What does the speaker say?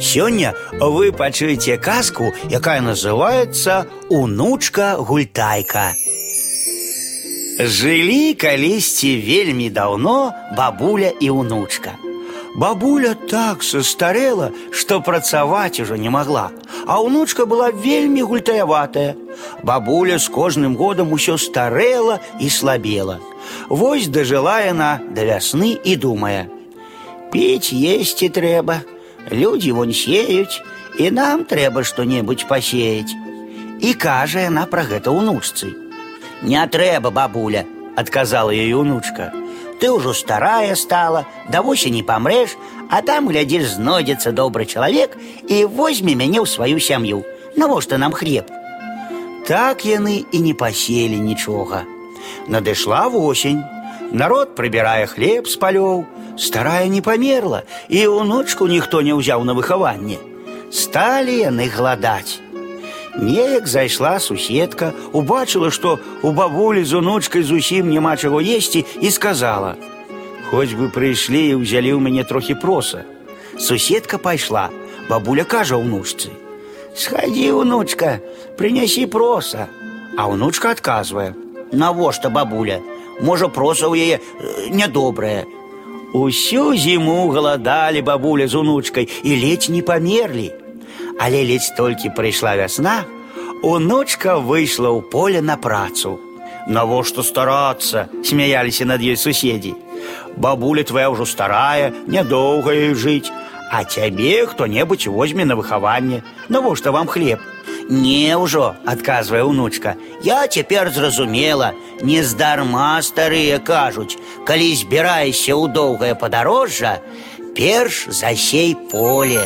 Сёння вы пачуеце казку, якая называется унучка гультайка. Жылі калісьці вельмі даўно бабуля і унучка. Бабуля так состарела, што працаваць ужо не могла, а унучка была вельмі гультаяватая. Бабуля з кожным годам усё старела і слабела. Вось дажыла яна да вясны і думае: Піць есці трэба, Людзі вон сеюць, і нам трэба што-небудзь пасеяць. І кажа яна пра гэта ўнучцы. Не трэба, бабуля, адказала ёй унучка. Ты ўжо старая стала, да восені памрэш, а там глядзіш знойдзецца добры чалавек і возьме мяне ў сваю сям'ю. Навошта нам хлеб? Так яны і не паселі нічога. Надышла восень. Народ прыбірае хлеб з палёў, старая не памерла, і ўнучку ніхто не ўзяў на выхаванне. Сталі яны гладаць. Неяк зайшла суседка, убачыла, што у бабулі з унучкай зусім няма чаго есці і сказала: « Хоць бы прыйшлі і ўзялі ў мяне трохі проса. Суседка пайшла, бабуля кажа ўнучцы: « Схадзі, унучка, прынясі проса. А ўнучка адказвае: « Навошта бабуля? Можа, проса ў яе нядобрае. Усю зіму галадалі бабуля з унучкай і ледзь не памерлі. Але ледзь толькі прыйшла вясна, унучка выйшла ў поле на працу. Навошта старацца, смяяліся над ёй суседзі. Бабуля твая ўжо старая, нядоўга ёй жыць, а цябе хто-небудзь возьме на выхаванне, навошта вам хлеб. Не ўжо, адказвае унучка. Я цяпер зразумела, нездарма старыя кажуць, калі збіраешся ў доўгае падарожжа, перш засей поле.